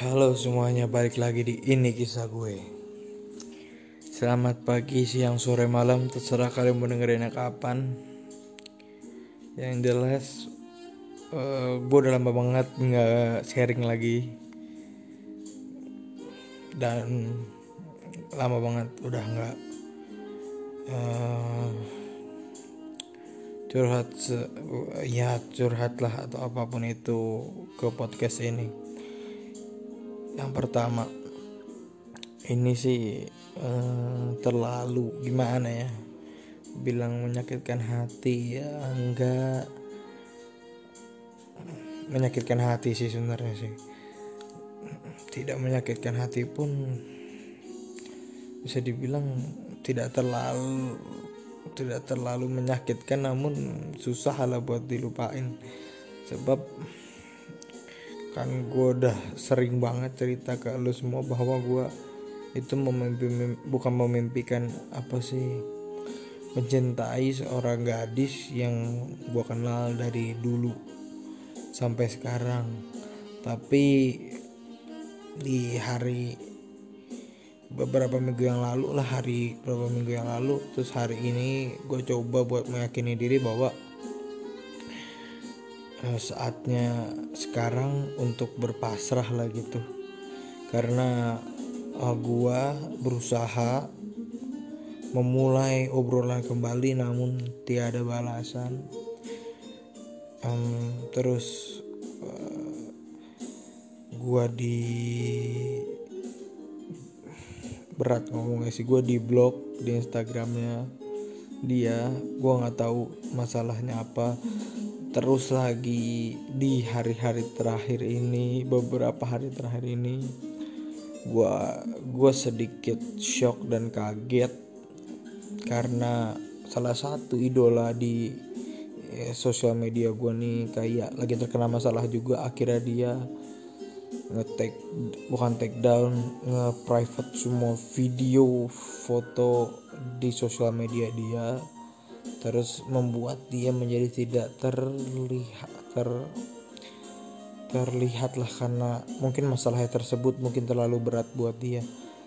Halo semuanya, balik lagi di ini kisah gue. Selamat pagi, siang, sore, malam, terserah kalian mau dengerinnya kapan. Yang jelas, uh, gue udah lama banget nggak sharing lagi dan lama banget udah nggak uh, curhat ya curhat lah atau apa pun itu ke podcast ini yang pertama ini sih uh, terlalu gimana ya? Bilang menyakitkan hati ya enggak. Menyakitkan hati sih sebenarnya sih. Tidak menyakitkan hati pun bisa dibilang tidak terlalu tidak terlalu menyakitkan namun susah lah buat dilupain. Sebab kan gue udah sering banget cerita ke lu semua bahwa gue itu memimpi, bukan memimpikan apa sih mencintai seorang gadis yang gue kenal dari dulu sampai sekarang. Tapi di hari beberapa minggu yang lalu lah hari beberapa minggu yang lalu terus hari ini gue coba buat meyakini diri bahwa saatnya sekarang untuk berpasrah lah gitu. Karena uh, gua berusaha memulai obrolan kembali namun tiada balasan. Um, terus uh, gua di berat ngomongnya sih gua di blog di instagramnya dia. Gua nggak tahu masalahnya apa terus lagi di hari-hari terakhir ini beberapa hari terakhir ini gua gua sedikit shock dan kaget karena salah satu idola di eh, sosial media gua nih kayak lagi terkena masalah juga akhirnya dia nge-take bukan take down nge-private semua video foto di sosial media dia terus membuat dia menjadi tidak terlihat ter terlihat lah karena mungkin masalahnya tersebut mungkin terlalu berat buat dia.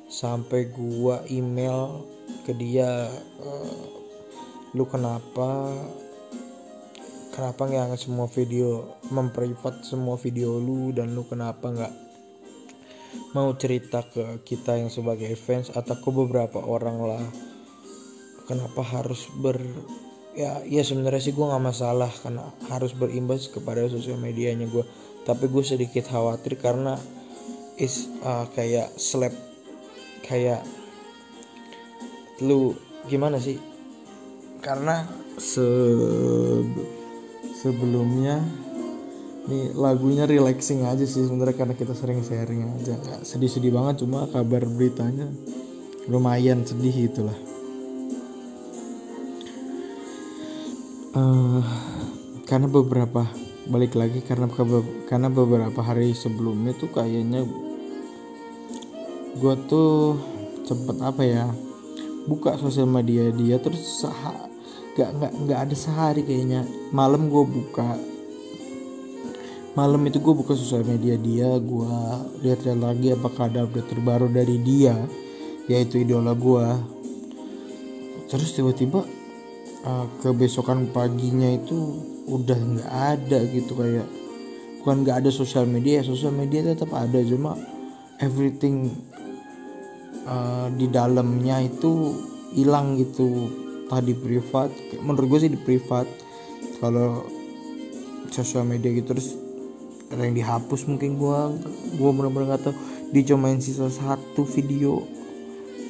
Sampai gua email ke dia e, lu kenapa kenapa nggak semua video memprivat semua video lu dan lu kenapa nggak mau cerita ke kita yang sebagai fans atau ke beberapa orang lah kenapa harus ber ya ya sebenarnya sih gue nggak masalah karena harus berimbas kepada sosial medianya gue tapi gue sedikit khawatir karena is uh, kayak slap kayak lu gimana sih? Karena se sebelumnya nih lagunya relaxing aja sih sebenarnya karena kita sering sharing aja. Sedih-sedih banget cuma kabar beritanya lumayan sedih itulah uh, karena beberapa balik lagi karena karena beberapa hari sebelumnya tuh kayaknya gue tuh sempet apa ya buka sosial media dia terus sah gak nggak nggak ada sehari kayaknya. Malam gue buka malam itu gue buka sosial media dia gue lihat-lihat lagi apakah ada update terbaru dari dia yaitu idola gue terus tiba-tiba uh, kebesokan paginya itu udah nggak ada gitu kayak bukan nggak ada sosial media sosial media tetap ada cuma everything uh, di dalamnya itu hilang gitu. Tadi privat menurut gue sih di privat. Kalau sosial media gitu terus ada yang dihapus mungkin gue gue benar-benar nggak tahu. Dia sisa satu video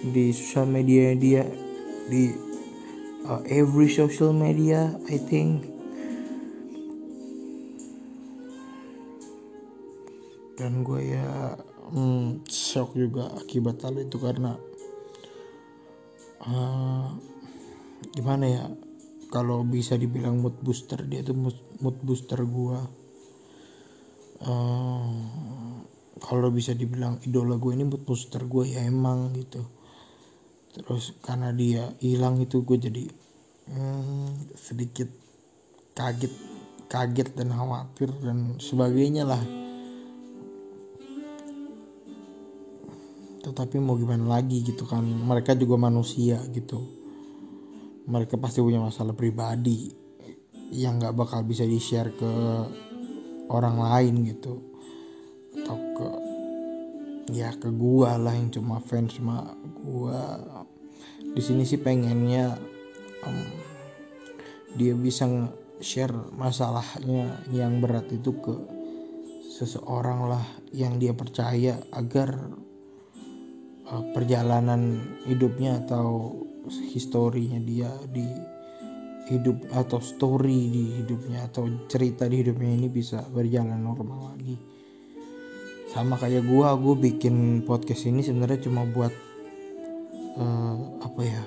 di sosial media dia di uh, every social media I think. Dan gue ya hmm, shock juga akibat hal itu karena uh, gimana ya kalau bisa dibilang mood booster dia tuh mood, booster gue uh, kalau bisa dibilang idola gue ini mood booster gue ya emang gitu terus karena dia hilang itu gue jadi hmm, sedikit kaget kaget dan khawatir dan sebagainya lah. Tetapi mau gimana lagi gitu kan mereka juga manusia gitu. Mereka pasti punya masalah pribadi yang nggak bakal bisa di share ke orang lain gitu. Atau ke ya ke gua lah yang cuma fans cuma gua di sini sih pengennya um, dia bisa share masalahnya yang berat itu ke seseorang lah yang dia percaya agar uh, perjalanan hidupnya atau historinya dia di hidup atau story di hidupnya atau cerita di hidupnya ini bisa berjalan normal lagi. Sama kayak gua gue bikin podcast ini sebenarnya cuma buat uh, apa ya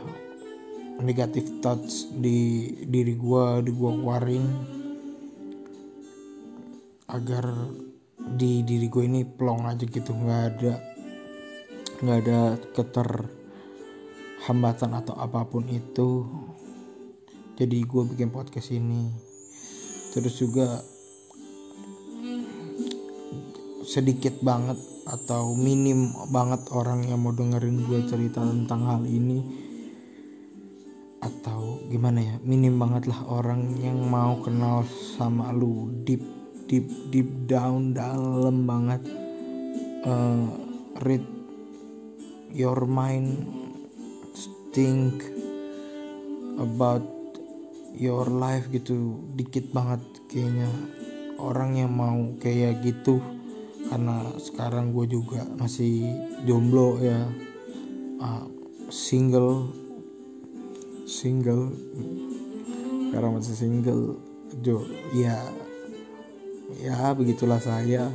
negatif thoughts di diri gua di gua keluarin. Agar di diri gue ini plong aja gitu nggak ada nggak ada keter hambatan atau apa pun itu. Jadi gue bikin podcast ini. Terus juga sedikit banget atau minim banget orang yang mau dengerin gue cerita tentang hal ini. Atau gimana ya minim banget lah orang yang mau kenal sama lu deep deep deep down dalam banget. Uh, read your mind think about your life gitu. Dikit banget kayaknya orang yang mau kayak gitu karena sekarang gue juga masih jomblo ya. Uh, single. Single. Sekarang masih single. Jo ya ya begitulah saya.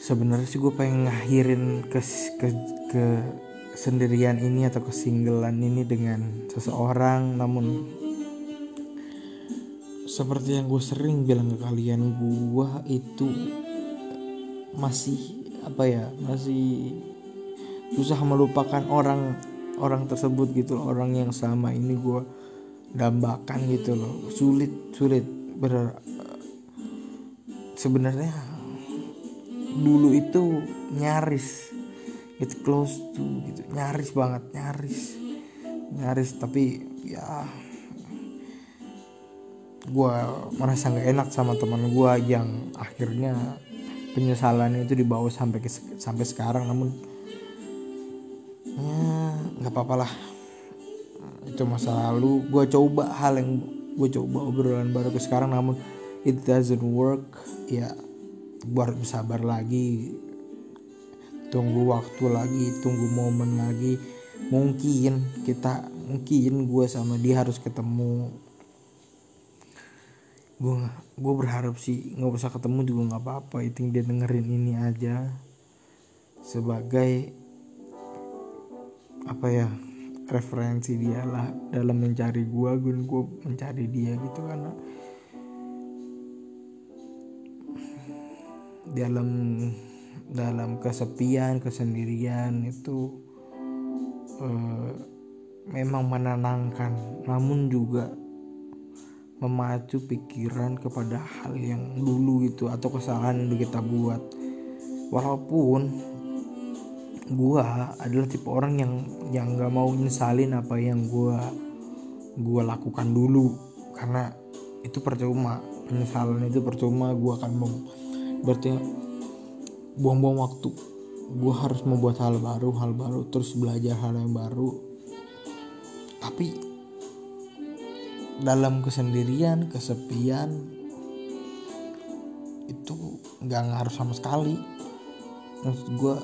Sebenarnya sih gue pengen ngakhirin ke ke ke sendirian ini atau kesinggelan ini dengan seseorang namun seperti yang gue sering bilang ke kalian gue itu masih apa ya masih susah melupakan orang orang tersebut gitu loh, orang yang sama ini gue dambakan gitu loh. Sulit sulit. Ber sebenarnya dulu itu nyaris. It close to gitu. Nyaris banget nyaris. Nyaris tapi ya gue merasa nggak enak sama teman gue yang akhirnya penyesalan itu dibawa sampai ke, sampai sekarang namun nggak ya, apa-apa lah. Itu masa lalu. Gue coba hal yang gue coba obrolan baru ke sekarang namun it doesn't work. Ya gue harus sabar lagi. Tunggu waktu lagi tunggu momen lagi. Mungkin kita mungkin gue sama dia harus ketemu gue gue berharap sih nggak usah ketemu juga nggak apa-apa. Itu dia dengerin ini aja sebagai apa ya referensi dia lah dalam mencari gue gue gue mencari dia gitu karena dalam dalam kesepian kesendirian itu uh, memang menenangkan. Namun juga memacu pikiran kepada hal yang dulu itu atau kesalahan yang kita buat. Walaupun gua adalah tipe orang yang yang nggak mau nyesalin apa yang gua gua lakukan dulu. Karena itu percuma penyesalan itu percuma gua akan mau berarti buang-buang waktu. Gua harus membuat hal baru hal baru terus belajar hal yang baru. Tapi dalam kesendirian kesepian itu nggak ngaruh sama sekali. Maksud gue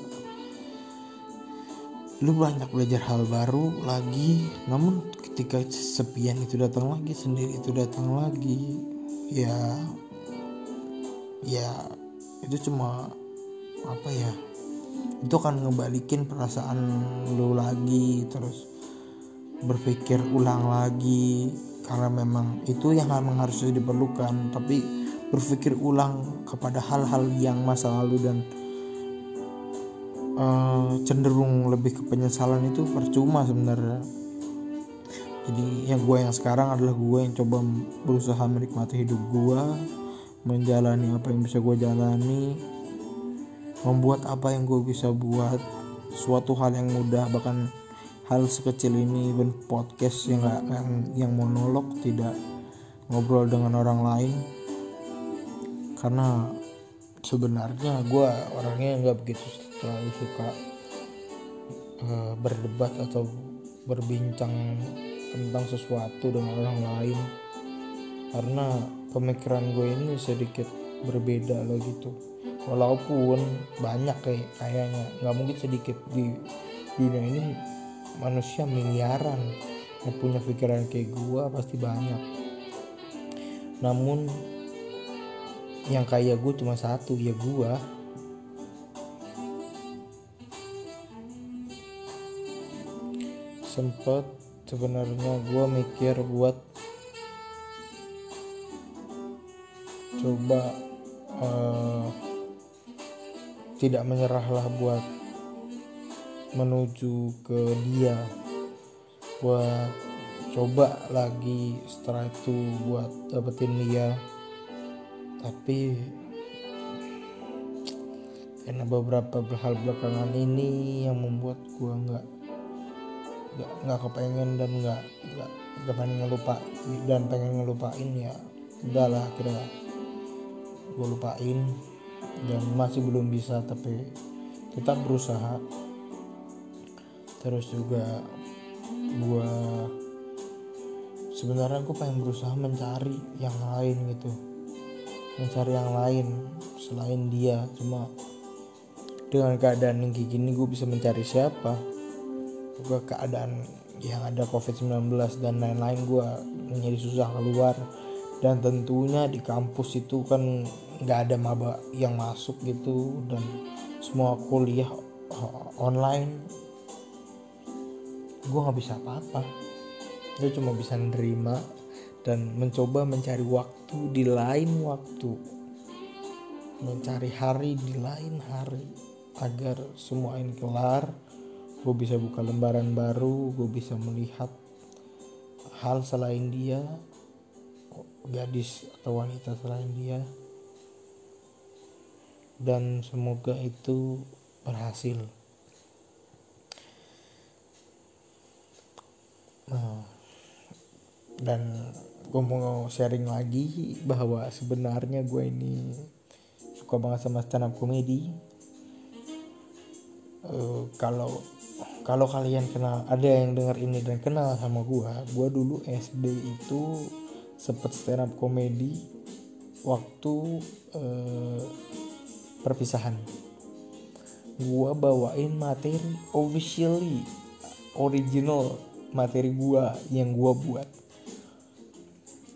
lu banyak belajar hal baru lagi namun ketika kesepian itu datang lagi sendiri itu datang lagi ya ya itu cuma apa ya itu akan ngebalikin perasaan lu lagi terus berpikir ulang lagi karena memang itu yang memang harus diperlukan tapi berpikir ulang kepada hal-hal yang masa lalu dan uh, cenderung lebih ke penyesalan itu percuma sebenarnya. Jadi yang gue yang sekarang adalah gue yang coba berusaha menikmati hidup gue menjalani apa yang bisa gue jalani membuat apa yang gue bisa buat suatu hal yang mudah bahkan hal sekecil ini ben. Podcast yang gak, yang, yang monolog tidak ngobrol dengan orang lain. Karena sebenarnya gue orangnya nggak begitu terlalu suka uh, berdebat atau berbincang tentang sesuatu dengan orang lain. Karena pemikiran gue ini sedikit berbeda loh gitu. Walaupun banyak kayak kayaknya nggak mungkin sedikit di dunia ini manusia miliaran yang punya pikiran kayak gue pasti banyak. Namun yang kayak gue cuma satu ya gue sempet sebenarnya gue mikir buat coba uh, tidak menyerahlah buat menuju ke dia buat coba lagi setelah itu buat dapetin dia. Tapi karena beberapa hal belakangan ini yang membuat gua nggak nggak nggak kepengen dan nggak nggak pengen ngelupa dan pengen ngelupain ya udahlah kira gue lupain dan masih belum bisa tapi tetap berusaha terus juga gue sebenarnya gue pengen berusaha mencari yang lain gitu. Mencari yang lain selain dia. Cuma dengan keadaan yang kayak gini gue bisa mencari siapa? Gue keadaan yang ada covid-19 dan lain-lain gue menjadi susah keluar. Dan tentunya di kampus itu kan nggak ada maba yang masuk gitu. Dan semua kuliah online gue nggak bisa apa-apa. Gue cuma bisa nerima dan mencoba mencari waktu di lain waktu. Mencari hari di lain hari agar semua ini kelar. Gue bisa buka lembaran baru gue bisa melihat hal selain dia gadis atau wanita selain dia. Dan semoga itu berhasil. Nah, dan gue mau sharing lagi bahwa sebenarnya gue ini suka banget sama stand up comedy. Uh, kalau kalau kalian kenal ada yang dengar ini dan kenal sama gue, gue dulu SD itu sempet stand up comedy waktu uh, perpisahan gua bawain materi officially original materi gua yang gua buat.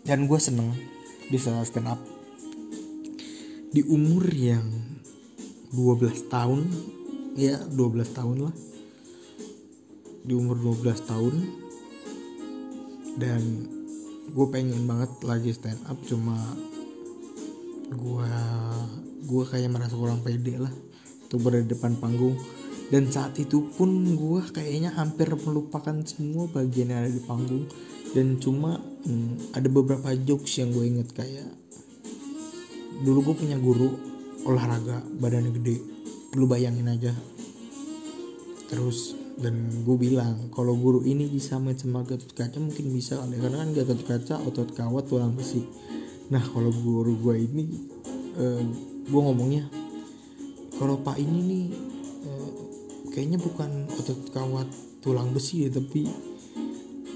Dan gua seneng bisa stand up di umur yang 12 tahun ya 12 tahun lah. Di umur 12 tahun. Dan gue pengen banget lagi stand up cuma gue gue kayak merasa kurang pede lah. Untuk berada di depan panggung dan saat itu pun gue kayaknya hampir melupakan semua bagian yang ada di panggung. Dan cuma hmm, ada beberapa jokes yang gue inget kayak dulu gue punya guru olahraga badannya gede. Lu bayangin aja. Terus dan gue bilang kalau guru ini bisa main sama Gatot Kaca mungkin bisa kali karena kan Gatot Kaca otot kawat tulang besi nah kalau guru gue ini uh, gue ngomongnya kalau pak ini nih kayaknya bukan otot kawat tulang besi ya tapi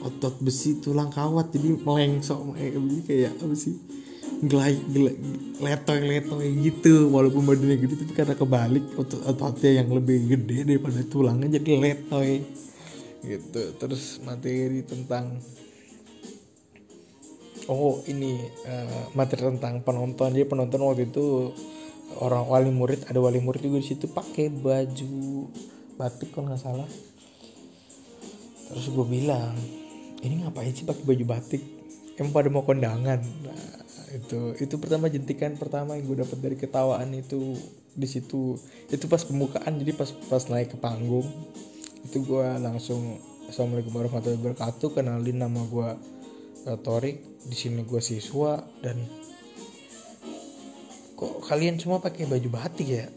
otot besi tulang kawat. Jadi melengsok kayak apa sih? Gelai gelai letoy letoy gitu walaupun badannya gede tapi karena kebalik otot ototnya yang lebih gede daripada tulangnya jadi letoy. Gitu. Terus materi tentang oh ini uh, materi tentang penonton. Jadi penonton waktu itu orang wali murid ada wali murid juga di situ pakai baju batik kalau nggak salah. Terus gue bilang ini ngapain sih pakai baju batik? Emang pada mau kondangan. Nah, itu itu pertama jentikan pertama yang gue dapat dari ketawaan itu di situ. Itu pas pembukaan jadi pas pas naik ke panggung itu gue langsung assalamualaikum warahmatullahi wabarakatuh kenalin nama gue uh, Torik di sini gue siswa dan kok kalian semua pakai baju batik ya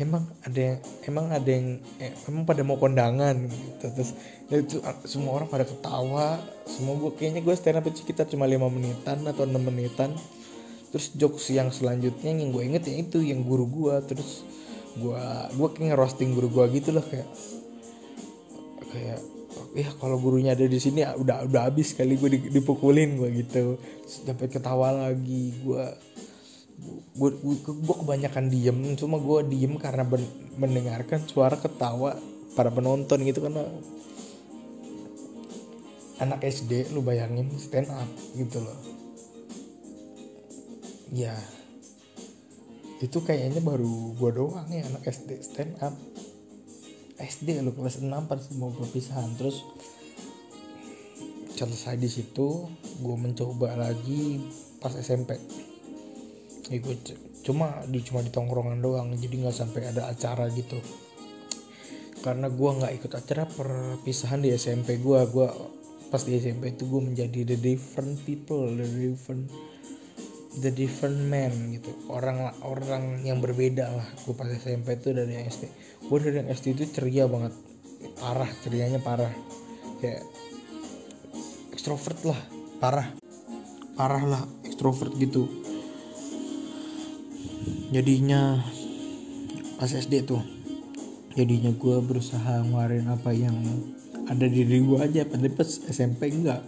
emang ada yang emang ada yang eh, emang pada mau kondangan gitu. Terus ya itu ah, semua orang pada ketawa. Semua gue kayaknya gue stand up itu sekitar cuma lima menitan atau enam menitan. Terus jokes yang selanjutnya yang gue inget ya itu yang guru gue terus gue gue kayak ngerosting guru gue gitu loh kayak kayak ya kalau gurunya ada di sini udah udah habis kali gue dipukulin gue gitu. Sampai ketawa lagi. Gue gue, gue, kebanyakan diem cuma gue diem karena ben, mendengarkan suara ketawa para penonton gitu karena anak SD lu bayangin stand up gitu loh. Ya itu kayaknya baru gue doang ya anak SD stand up. SD lu kelas 6 pas mau perpisahan. Terus selesai di situ gue mencoba lagi pas SMP ikut. Cuma di cuma di tongkrongan doang jadi nggak sampai ada acara gitu. Karena gue nggak ikut acara perpisahan di SMP gue gue pas di SMP itu gue menjadi the different people the different the different man gitu. Orang orang yang berbeda lah. Gue pas SMP itu dari SD gue dari yang SD itu ceria banget. Parah cerianya parah. Kayak ekstrovert lah parah. Parah lah ekstrovert gitu jadinya pas SD tuh jadinya gue berusaha ngeluarin apa yang ada di diri gue aja. Tapi pas SMP enggak.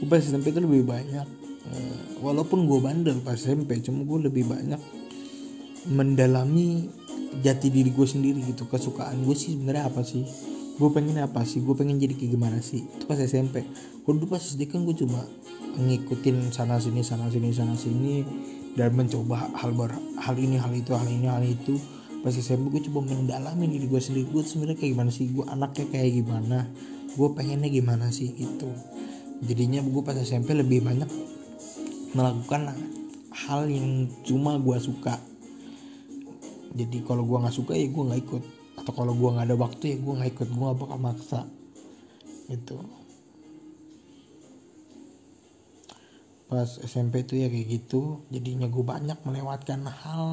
Gue pas SMP itu lebih banyak eh, walaupun gue bandel pas SMP cuma gue lebih banyak mendalami jati diri gue sendiri gitu. Kesukaan gue sih sebenarnya apa sih? Gue pengen apa sih? Gue pengen jadi kayak gimana sih? Itu pas SMP gue dulu pas SD kan gue cuma ngikutin sana sini sana sini sana sini dan mencoba hal ber hal ini hal itu hal ini hal itu. Pas SMP gue coba mendalami diri gue sendiri gue sebenarnya kayak gimana sih? Gue anaknya kayak gimana? Gue pengennya gimana sih? Itu jadinya gue pas SMP lebih banyak melakukan hal yang cuma gue suka. Jadi kalau gue nggak suka ya gue nggak ikut. Atau kalau gue nggak ada waktu ya gue nggak ikut. Gue gak bakal maksa. Gitu pas SMP itu ya kayak gitu jadinya gue banyak melewatkan hal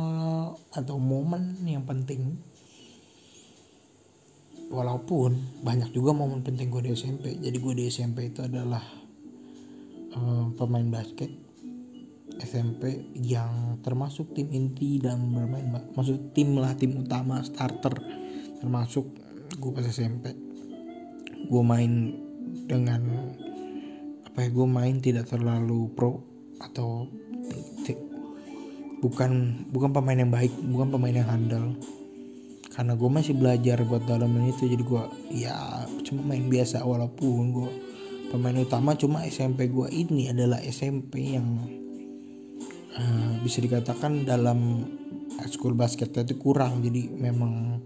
atau momen yang penting. Walaupun banyak juga momen penting gue di SMP jadi gue di SMP itu adalah uh, pemain basket SMP yang termasuk tim inti dan bermain maksud tim lah tim utama starter termasuk gue pas SMP gue main dengan apa ya gue main tidak terlalu pro atau bukan bukan pemain yang baik bukan pemain yang handal. Karena gue masih belajar buat dalam itu jadi gue ya cuma main biasa walaupun gue pemain utama cuma SMP gue ini adalah SMP yang uh, bisa dikatakan dalam school basketnya itu kurang. Jadi memang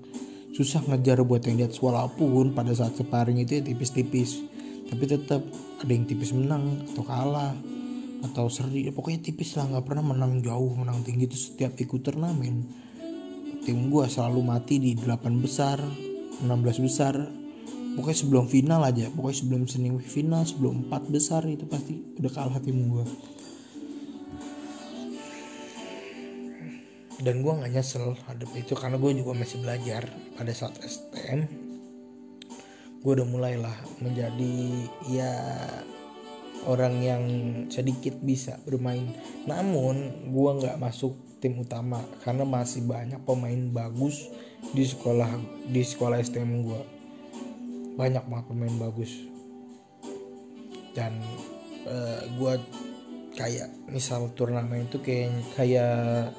susah ngejar buat yang di atas walaupun pada saat sparring itu ya tipis-tipis tapi tetap ada yang tipis menang atau kalah atau seri. Ya, pokoknya tipis lah nggak pernah menang jauh menang tinggi. Itu setiap ikut turnamen tim gue selalu mati di 8 besar 16 besar. Pokoknya sebelum final aja pokoknya sebelum final sebelum 4 besar itu pasti udah kalah tim gue dan gue nggak nyesel hadap itu karena gue juga masih belajar pada saat STM gue udah mulailah menjadi ya orang yang sedikit bisa bermain. Namun gue nggak masuk tim utama karena masih banyak pemain bagus di sekolah di sekolah STM gue banyak banget pemain bagus. Dan uh, eh, gue kayak misal turnamen itu kayak kayak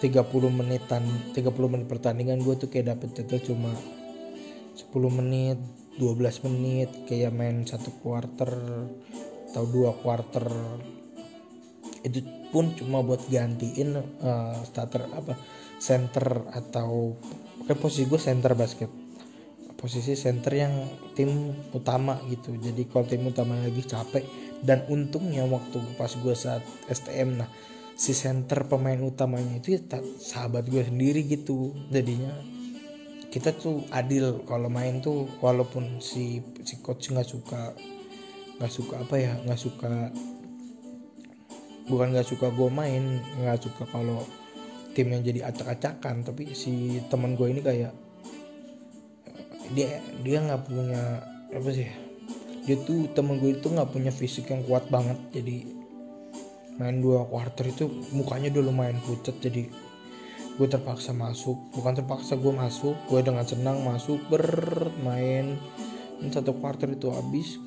30 menitan 30 menit pertandingan gue tuh kayak dapet itu cuma 10 menit 12 menit kayak main satu quarter atau dua quarter. Itu pun cuma buat gantiin uh, starter apa center atau kan posisi gue center basket. Posisi center yang tim utama gitu. Jadi kalau tim utama lagi capek dan untungnya waktu pas gue saat STM nah si center pemain utamanya itu ya sahabat gue sendiri gitu jadinya kita tuh adil kalau main tuh walaupun si si coach nggak suka nggak suka apa ya nggak suka bukan nggak suka gue main nggak suka kalau timnya jadi acak-acakan tapi si teman gue ini kayak dia dia nggak punya apa sih dia tuh temen gue itu nggak punya fisik yang kuat banget jadi main dua quarter itu mukanya udah lumayan pucat jadi gue terpaksa masuk. Bukan terpaksa gue masuk gue dengan senang masuk bermain. Satu quarter itu habis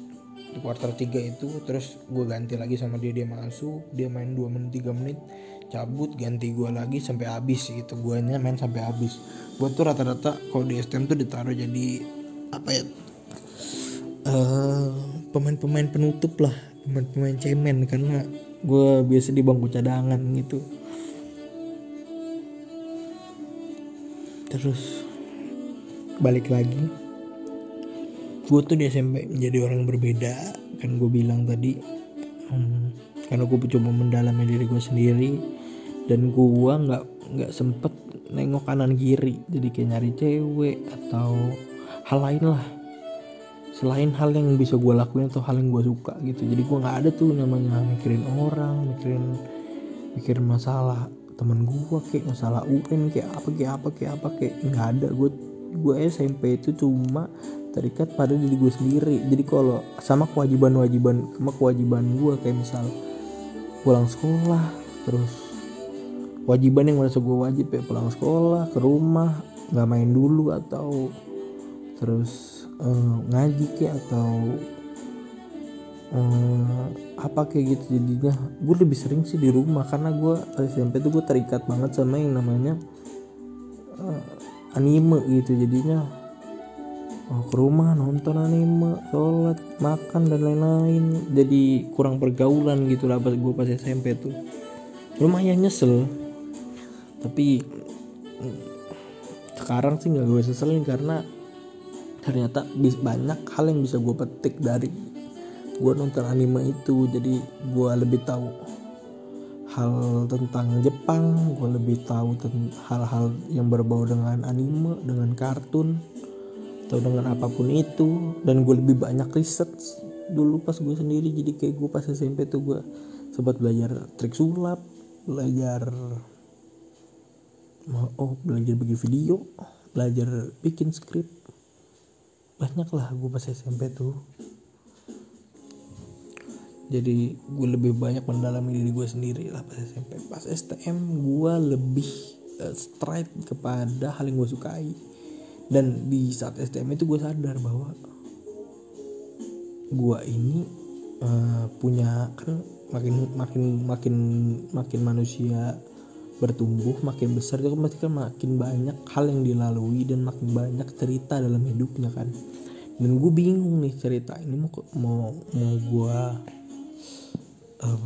di quarter 3 itu terus gue ganti lagi sama dia dia masuk dia main 2 menit 3 menit cabut ganti gue lagi sampai habis gitu. Gue main sampai habis. Gue tuh rata-rata kalau di STM tuh ditaruh jadi apa ya uh, pemain-pemain penutup lah pemain-pemain cemen. Karena gue biasa di bangku cadangan gitu terus balik lagi. Gue tuh di SMP menjadi orang yang berbeda kan gue bilang tadi. Hmm, karena gue coba mendalami diri gue sendiri. Dan gue nggak nggak sempet nengok kanan kiri. Jadi kayak nyari cewek atau hal lain lah. Selain hal yang bisa gue lakuin atau hal yang gue suka gitu. Jadi gue nggak ada tuh namanya mikirin orang mikirin mikirin masalah temen gue kayak masalah UN kayak apa kayak apa kayak apa kayak nggak ada. Gue gue SMP itu cuma terikat pada diri gue sendiri. Jadi kalau sama kewajiban-wajiban sama kewajiban gue kayak misal pulang sekolah terus wajiban yang merasa gue wajib ya pulang sekolah ke rumah nggak main dulu atau terus uh, ngaji kayak atau uh, apa kayak gitu jadinya? Gue lebih sering sih di rumah karena gue SMP tuh gue terikat banget sama yang namanya uh, anime gitu jadinya. Oh, ke rumah nonton anime sholat makan dan lain-lain. Jadi kurang pergaulan gitu lah gue pas SMP tuh. Lumayan nyesel. Tapi mm, sekarang sih nggak gue seselin karena ternyata banyak hal yang bisa gue petik dari gue nonton anime itu jadi gue lebih tahu hal tentang Jepang gue lebih tahu hal-hal yang berbau dengan anime dengan kartun atau dengan apa pun itu. Dan gue lebih banyak riset dulu pas gue sendiri. Jadi kayak gue pas SMP tuh gue sempat belajar trik sulap belajar oh belajar bikin video belajar bikin skrip. Banyak lah gue pas SMP tuh jadi gue lebih banyak mendalami diri gue sendiri lah pas SMP pas STM gue lebih uh, straight kepada hal yang gue sukai. Dan di saat STM itu gue sadar bahwa gue ini uh, punya kan makin makin makin makin manusia bertumbuh makin besar itu pasti kan makin banyak hal yang dilalui dan makin banyak cerita dalam hidupnya kan. Dan gue bingung nih cerita ini mau mau mau gue uh,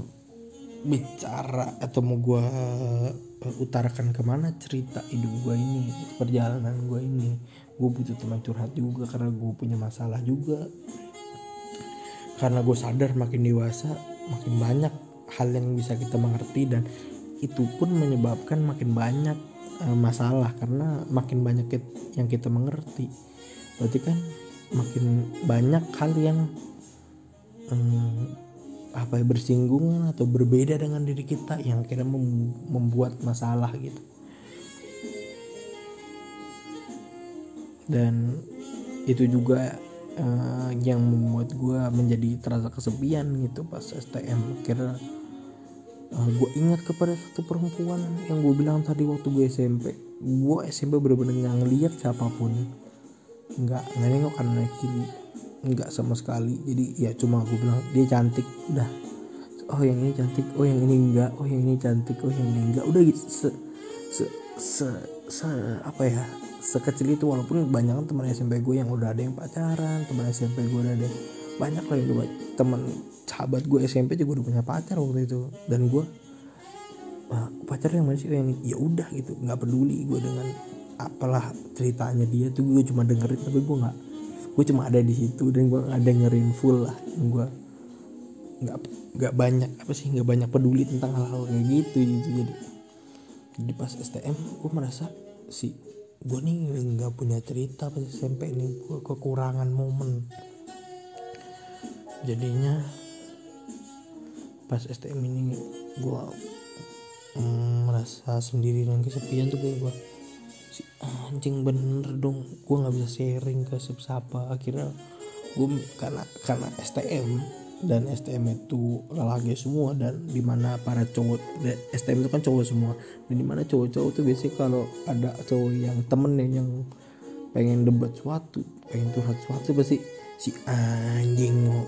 bicara atau mau gue utarakan ke mana cerita hidup gue ini perjalanan gue ini. Gue butuh teman curhat juga karena gue punya masalah juga. Karena gue sadar makin dewasa makin banyak hal yang bisa kita mengerti dan itu pun menyebabkan makin banyak uh, masalah karena makin banyak yang kita mengerti. Berarti kan makin banyak hal yang apa bersinggungan atau berbeda dengan diri kita yang kira membuat masalah gitu. Dan itu juga uh, yang membuat gue menjadi terasa kesepian gitu pas STM kira uh, eh, gue ingat kepada satu perempuan yang gue bilang tadi waktu gue SMP gue SMP bener-bener nggak ngeliat siapa pun. Nggak nggak nengok karena kiri nggak sama sekali. Jadi ya cuma gue bilang dia cantik. Udah. Oh yang ini cantik. Oh yang ini enggak oh yang ini cantik. Oh yang ini enggak udah gitu se se se, se apa ya sekecil itu. Walaupun banyak kan teman SMP gue yang udah ada yang pacaran teman SMP gue udah ada banyak lah yang teman sahabat gue SMP juga udah punya pacar waktu itu. Dan gue nah, pacar yang masih yang ya udah gitu. Nggak peduli gue dengan apalah ceritanya dia tuh. Gue cuma dengerin tapi gue nggak gue cuma ada di situ dan gue nggak dengerin full lah. Gue nggak nggak banyak apa sih nggak banyak peduli tentang hal-hal kayak gitu gitu. Jadi jadi pas STM gue merasa si gue nih nggak punya cerita pas SMP ini gue kekurangan momen. Jadinya pas STM ini gue mm, merasa sendiri dan kesepian tuh kayak gue anjing bener dong. Gue nggak bisa sharing ke siapa akhirnya gue karena karena STM dan STM itu lelaki semua dan di mana para cowok STM itu kan cowok semua. Dan di mana cowok-cowok tuh biasanya kalau ada cowok yang temen yang pengen debat suatu pengen curhat suatu pasti si anjing mau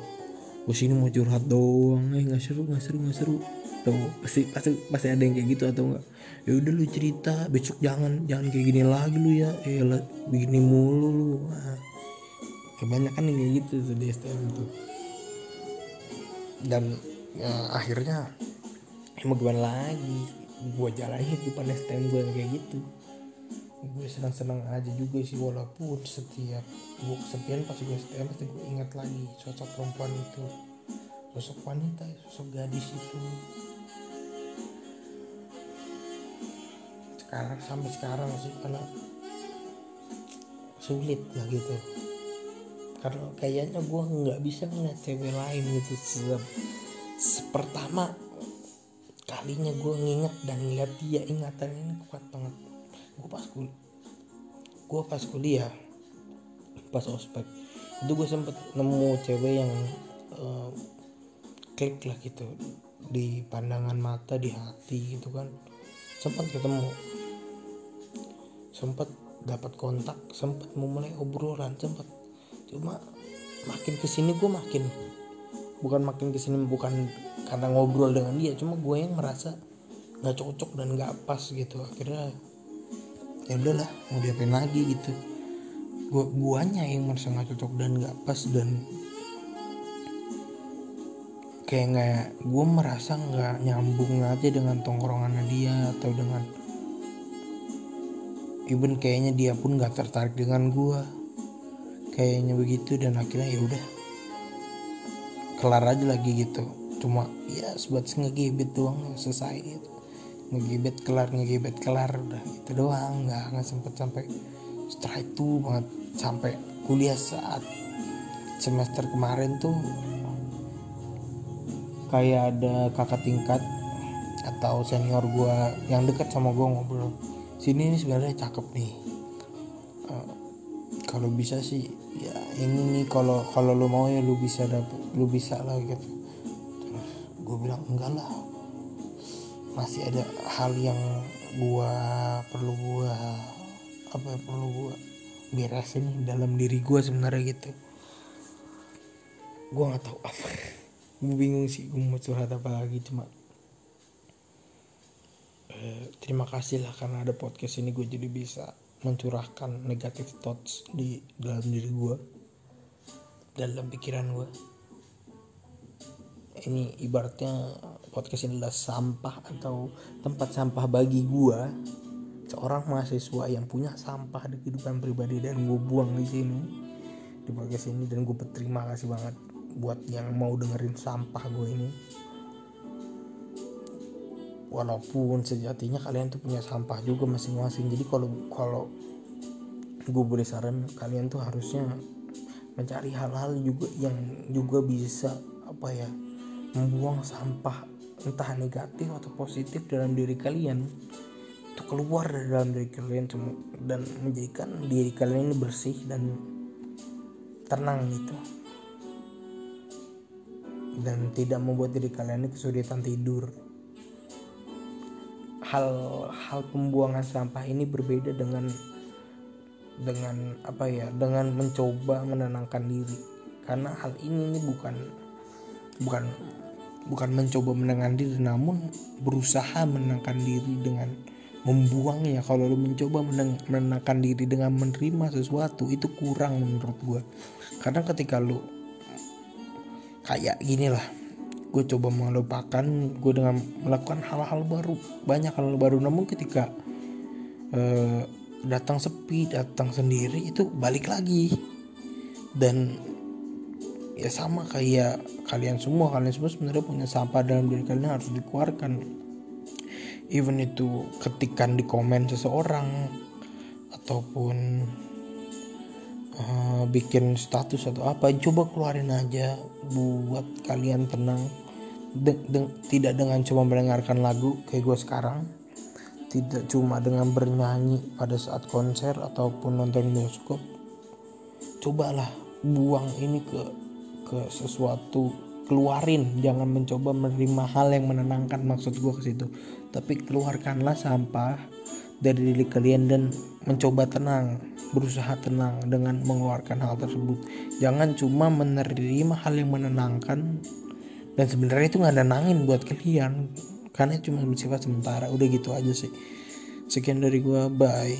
gue sini mau curhat doang. Eh nggak seru nggak seru nggak seru. Tuh pasti pasti pasti ada yang kayak gitu atau enggak ya udah lu cerita besok jangan jangan kayak gini lagi lu ya. Eh begini mulu lu. Nah, kebanyakan yang kayak gitu tuh di STM tuh. Dan ya, akhirnya ya mau gimana lagi? Gue jalanin hidupan STM gue kayak gitu. Gue senang-senang aja juga sih walaupun setiap gue kesepian pas gue STM pasti gue ingat lagi sosok perempuan itu. Sosok wanita sosok gadis itu sekarang sampai sekarang sih karena sulit lah gitu. Karena kayaknya gue nggak bisa ngeliat cewek lain gitu sebab pertama kalinya gue nginget dan ngeliat dia ingatan ini kuat banget. Gue pas kuliah gue pas kuliah pas ospek itu gue sempet nemu cewek yang uh, klik lah gitu di pandangan mata di hati gitu kan. Sempat ketemu sempat dapat kontak sempat memulai obrolan sempat cuma makin ke sini gue makin bukan makin ke sini bukan karena ngobrol dengan dia cuma gue yang merasa nggak cocok dan nggak pas gitu. Akhirnya ya udahlah mau diapain lagi gitu. Gua guanya yang merasa nggak cocok dan nggak pas dan kayak nggak gue merasa nggak nyambung aja dengan tongkrongan dia atau dengan even kayaknya dia pun nggak tertarik dengan gue kayaknya begitu dan akhirnya ya udah. Kelar aja lagi gitu. Cuma ya sebatas ngegebet doang selesai gitu. Ngegibet kelar ngegibet kelar udah gitu doang. Nggak nggak sempet sampai setelah itu banget. Sampai kuliah saat semester kemarin tuh kayak ada kakak tingkat atau senior gue yang dekat sama gue ngobrol sini ini sebenarnya cakep nih. Uh, kalau bisa sih ya ini nih kalau kalau lu mau ya lu bisa dapet lu bisa lah gitu. Terus gue bilang enggak lah. Masih ada hal yang gua perlu gua apa yang perlu gua beresin dalam diri gua sebenarnya gitu. Gua nggak tahu apa. Gue bingung sih gue mau curhat apa lagi cuma terima kasih lah karena ada podcast ini gue jadi bisa mencurahkan negatif thoughts di dalam diri gue dalam pikiran gue ini ibaratnya podcast ini adalah sampah atau tempat sampah bagi gua seorang mahasiswa yang punya sampah di kehidupan pribadi dan gue buang di sini di podcast ini. Dan gue berterima kasih banget buat yang mau dengerin sampah gue ini walaupun sejatinya kalian tuh punya sampah juga masing-masing. Jadi kalau kalau gue boleh saran kalian tuh harusnya mencari hal-hal juga yang juga bisa apa ya membuang sampah entah negatif atau positif dalam diri kalian. Itu keluar dari dalam diri kalian dan menjadikan diri kalian ini bersih dan tenang gitu. Dan tidak membuat diri kalian ini kesulitan tidur hal hal pembuangan sampah ini berbeda dengan dengan apa ya dengan mencoba menenangkan diri. Karena hal ini ini bukan bukan bukan mencoba menenangkan diri namun berusaha menenangkan diri dengan membuangnya. Kalau lu mencoba menenangkan diri dengan menerima sesuatu itu kurang menurut gue karena ketika lu kayak gini lah gue coba melupakan gue dengan melakukan hal-hal baru banyak hal, baru. Namun ketika uh, datang sepi datang sendiri itu balik lagi. Dan ya sama kayak kalian semua kalian semua sebenarnya punya sampah dalam diri kalian harus dikeluarkan. Even itu ketikan di komen seseorang ataupun uh, bikin status atau apa coba keluarin aja buat kalian tenang. De- de- tidak dengan cuma mendengarkan lagu kayak gue sekarang. Tidak cuma dengan bernyanyi pada saat konser ataupun nonton bioskop. Cobalah buang ini ke ke sesuatu keluarin. Jangan mencoba menerima hal yang menenangkan maksud gue ke situ. Tapi keluarkanlah sampah dari diri kalian dan mencoba tenang berusaha tenang dengan mengeluarkan hal tersebut. Jangan cuma menerima hal yang menenangkan. Dan sebenarnya itu nggak nenangin buat kalian karena cuma bersifat sementara. Udah gitu aja sih. Sekian dari gua. Bye